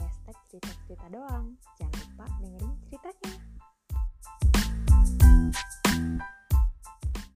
hashtag cerita-cerita doang. Jangan